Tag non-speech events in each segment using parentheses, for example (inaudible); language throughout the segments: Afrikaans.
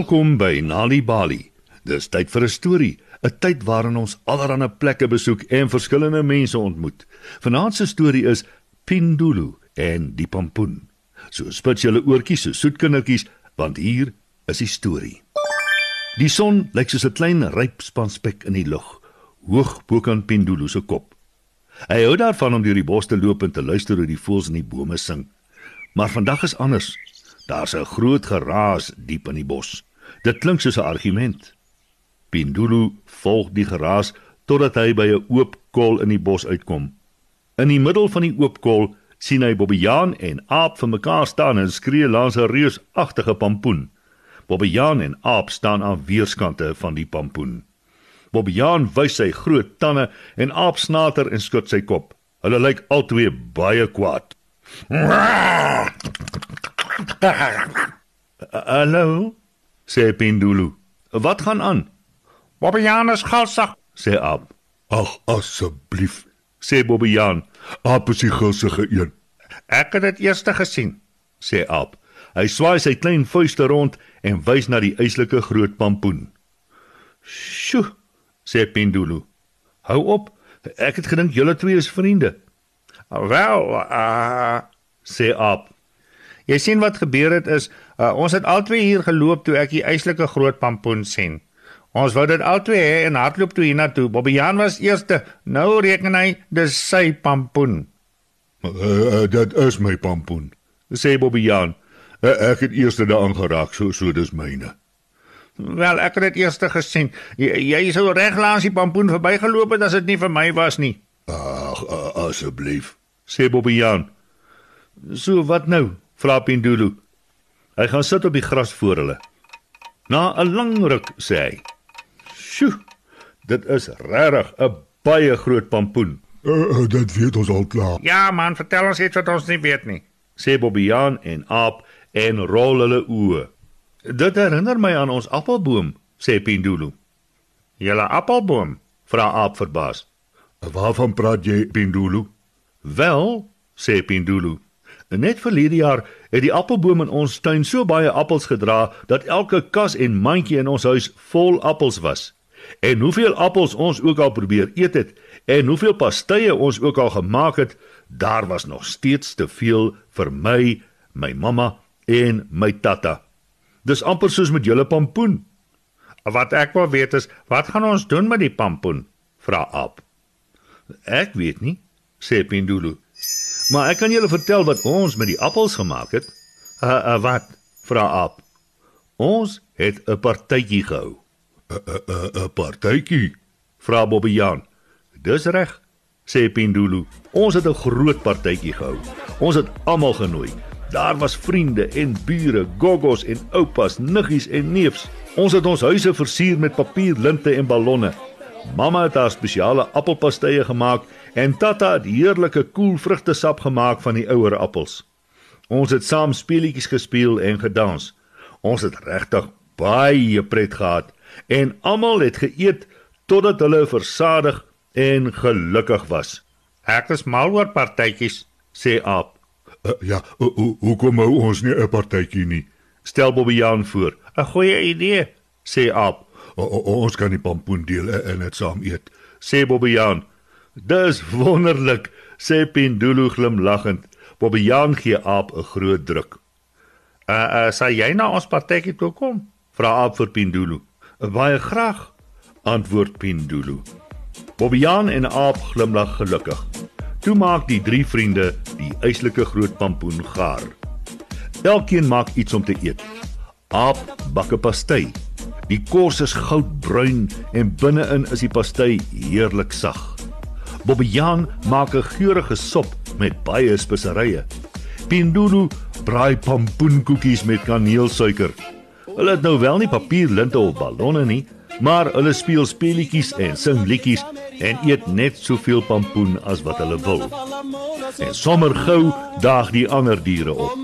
Welkom by Nali Bali. Dis tyd vir 'n storie, 'n tyd waarin ons allerlei plekke besoek en verskillende mense ontmoet. Vanaand se storie is Pindulu en die pampoen. So spit julle oortjies so soet kindertjies, want hier is die storie. Die son lyk soos 'n klein ryp span spek in die lug, hoog bo kan Pindulu se kop. Hy hou daarvan om deur die bos te loop en te luister hoe die voëls in die bome sing. Maar vandag is anders. Daar's 'n groot geraas diep in die bos. Dit klink soos 'n argument. Pindulu volg die geraas totdat hy by 'n oop kol in die bos uitkom. In die middel van die oop kol sien hy Bobbejaan en Aap vir mekaar staan en skree langs 'n reusagtige pampoen. Bobbejaan en Aap staan aan weerskante van die pampoen. Bobbejaan wys sy groot tande en Aap snater en skud sy kop. Hulle lyk albei baie kwaad. Hallo, sê Pindulu. Wat gaan aan? Bobbejaan is galsig, sê Aap. Ag asseblief, sê Bobbejaan. Aap is die gulsige een. Ek het dit eers gesien, sê Aap. Hy swaai sy klein vuiste rond en wys na die eislike groot pampoen. "Sjoe," sê Pindulu. "Hou op. Ek het gedink julle twee is vriende." "Wel, uh sê Aap. Jy sien wat gebeur het is, uh, ons het albei hier geloop toe ek die eislike groot pampoen sien. Ons wou dit albei hê en hardloop toe hiernatoe. Bobbejaan was eerste. Nou reken hy dis sy pampoen. Uh, uh, dit is my pampoen, sê Bobbejaan. Uh, ek het eers daaraan geraak, so so dis myne. Wel, ek het dit eers gesien. Jy, jy sou reg langs die pampoen verbygeloop het as dit nie vir my was nie. Ag, asseblief, sê Bobbejaan. So wat nou? Vra Pindulu. Hy gaan sit op die gras voor hulle. Na 'n lang ruk sê hy: "Sjoe, dit is regtig 'n baie groot pampoen." Uh, dit weet ons al klaar. Ja, man, vertel ons iets wat ons nie weet nie. Sê Bobbejaan en Aap en rol hulle oë. Dit herinner my aan ons appelboom, sê Pindulu. "Julle appelboom?" vra Aap verbaas. "Waarvan praat jy, Pindulu?" "Wel," sê Pindulu. Net verlede jaar het die appelboom in ons tuin so baie appels gedra dat elke kas en mandjie in ons huis vol appels was. En hoeveel appels ons ook al probeer eet het en hoeveel pastye ons ook al gemaak het, daar was nog steeds te veel vir my, my mamma en my tatta. Dis amper soos met julle pampoen. Wat ek wil weet is, wat gaan ons doen met die pampoen? vra Aap. Ek weet nie, sê Pindulu. Maar ek kan julle vertel wat ons met die appels gemaak het. Uh, uh wat? vra Aap. Ons het 'n partytjie gehou. 'n 'n 'n partytjie? vra Bobbejaan. Dis reg, sê Pindulu. Ons het 'n groot partytjie gehou. Ons het almal genooi. Daar was vriende en bure, goggos en oupas, niggies en neefs. Ons het ons huise versier met papierlinte en ballonne. Mamma het haar spesiale appelpastye gemaak en Tata het heerlike koel vrugtesap gemaak van die ouer appels. Ons het saam speletjies gespeel en gedans. Ons het regtig baie pret gehad en almal het geëet totdat hulle versadig en gelukkig was. Ek is mal oor partytjies, sê Aap. Uh, ja, hoekom ho, ho, hou ons nie 'n partytjie nie? Stel Bobbejaan voor. 'n Goeie idee, sê Aap. O, o, ons kan die pampoen deel en dit saam eet, sê Bobbejaan. Dis wonderlik, sê Pindulu glimlaggend. Bobbejaan gee Aap 'n groot druk. Uh, uh sal jy na ons partytjie toe kom? Vra Aap vir Pindulu. Baie graag, antwoord Pindulu. Bobbejaan en Aap glimlag gelukkig. Toe maak die drie vriende die eislike groot pampoen gaar. Elkeen maak iets om te eet. Aap bak 'n pasty. Die kos is goudbruin en binne-in is die pasty heerlik sag. Bobbejaan maak 'n geurende sop met baie speserye. Pindulu braai pampoenkoekies met kaneelsuiker. Hulle het nou wel nie papierlinte of ballonne nie, maar hulle speel speletjies en sing liedjies en eet net soveel pampoen as wat hulle wil. En sommer gou daag die ander diere op.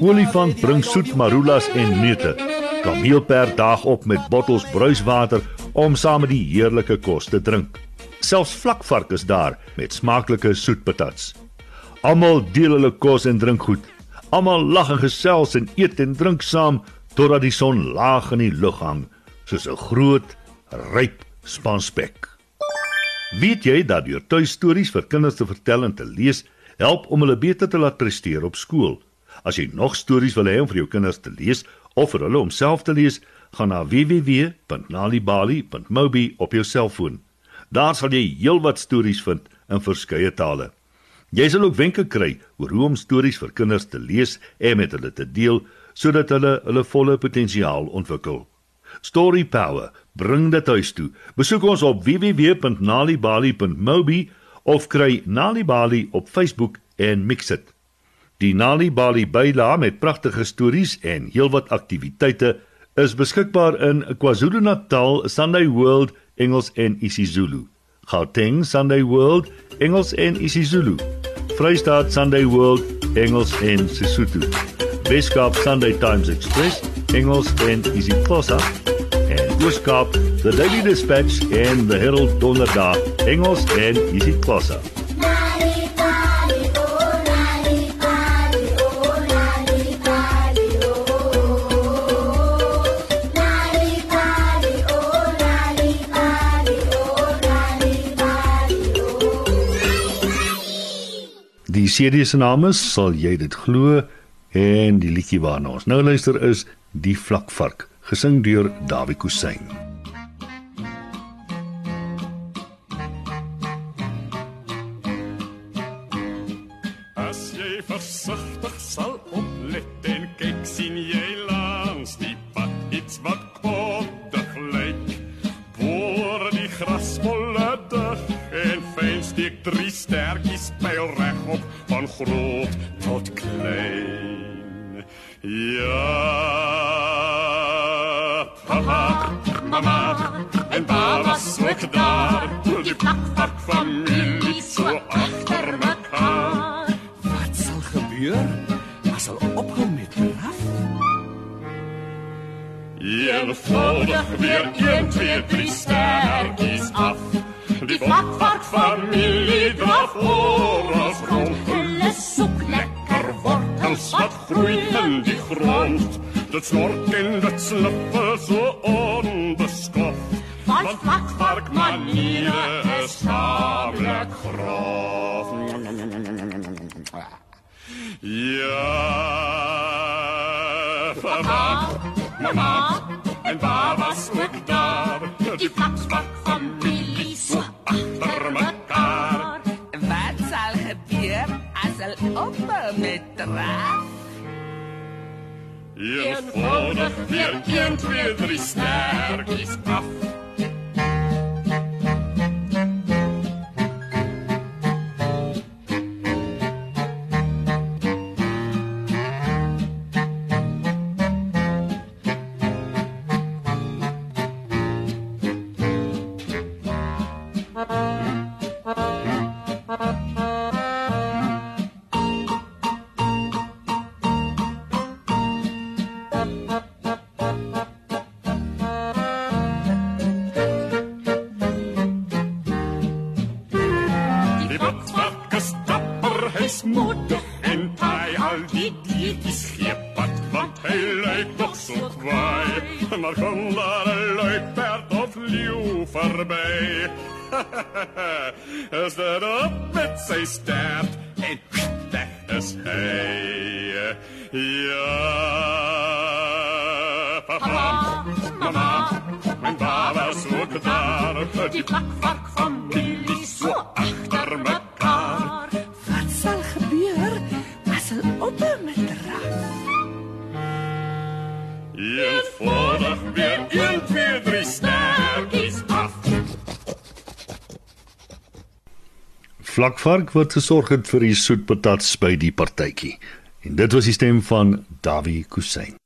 Olifant bring soet marulas en neute. Kameelperd daag op met bottels bruiswater om saam met die heerlike kos te drink. Selfs vlakvark is daar met smaaklike soetpatats. Almal deel hulle kos en drink goed. Almal lag en gesels en eet en drink saam totdat die son laag in die lug hang soos 'n groot, ryp spanspek. Weet jy dat deur tuistories vir kinders te vertel en te lees help om hulle beter te laat presteer op skool? As jy nog stories wil hê om vir jou kinders te lees of vir hulle om self te lees, gaan na www.nalibali.mobi op jou selfoon. Daar sal jy heelwat stories vind in verskeie tale. Jy sal ook wenke kry oor hoe om stories vir kinders te lees en met hulle te deel sodat hulle hulle volle potensiaal ontwikkel. Story Power bring dit huis toe. Besoek ons op www.nalibali.mobi of kry Nalibali op Facebook en mix dit. Die Nalibali byla met pragtige stories en heelwat aktiwiteite is beskikbaar in KwaZulu-Natal, Sunday World, Engels en isiZulu. Gauteng Sunday World, Engels en isiZulu. Vrystaat Sunday World, Engels en Sesotho. Weskaap Sunday Times Express, Engels en isiXhosa. En Ooskaap The Daily Dispatch en The Herald Donderdag, Engels en isiXhosa. Die CD se naam is sal jy dit glo en die liedjie waarna ons nou luister is Die Vlakvark gesing deur Dawie Kusyn. As jy versigtig sal oplet en kyk sien jy mama, en papa swik daar, die plakpak familie so agter mekaar. Wat sal gebeur? As hulle ophou met draf? Eenvoudig weer 1, 2, 3 sterkies af. Die vakvark familie draf oor ons rond. Hulle soek lekker wortels Wat groei in die grond. Dit snork en dit slippe so onbeskof. Van Want vakvark maniere is tamelik grof. Ja, papa, mama en papa ook daar. Die vakvark familie so agter mekaar. Wat sal gebeur as hulle ophou met draf? Eenvoudig weer 1, 2, 3 sterkies af. Hy's moedig en hy al die diertjies gee pad, want hy lyk nog so kwaai. Maar kom daar 'n luiperd of leeu verby. is (laughs) dit op met sy stert en weg is hy. Ja, papa, mama, mijn is ook daar. Die plakvark familie Eenvoudig weer 1, 2, 3 sterkies af. Vlakvark wat gesorg het vir die soetpatats by die partytjie. En dit was die stem van Dawie Kusyn.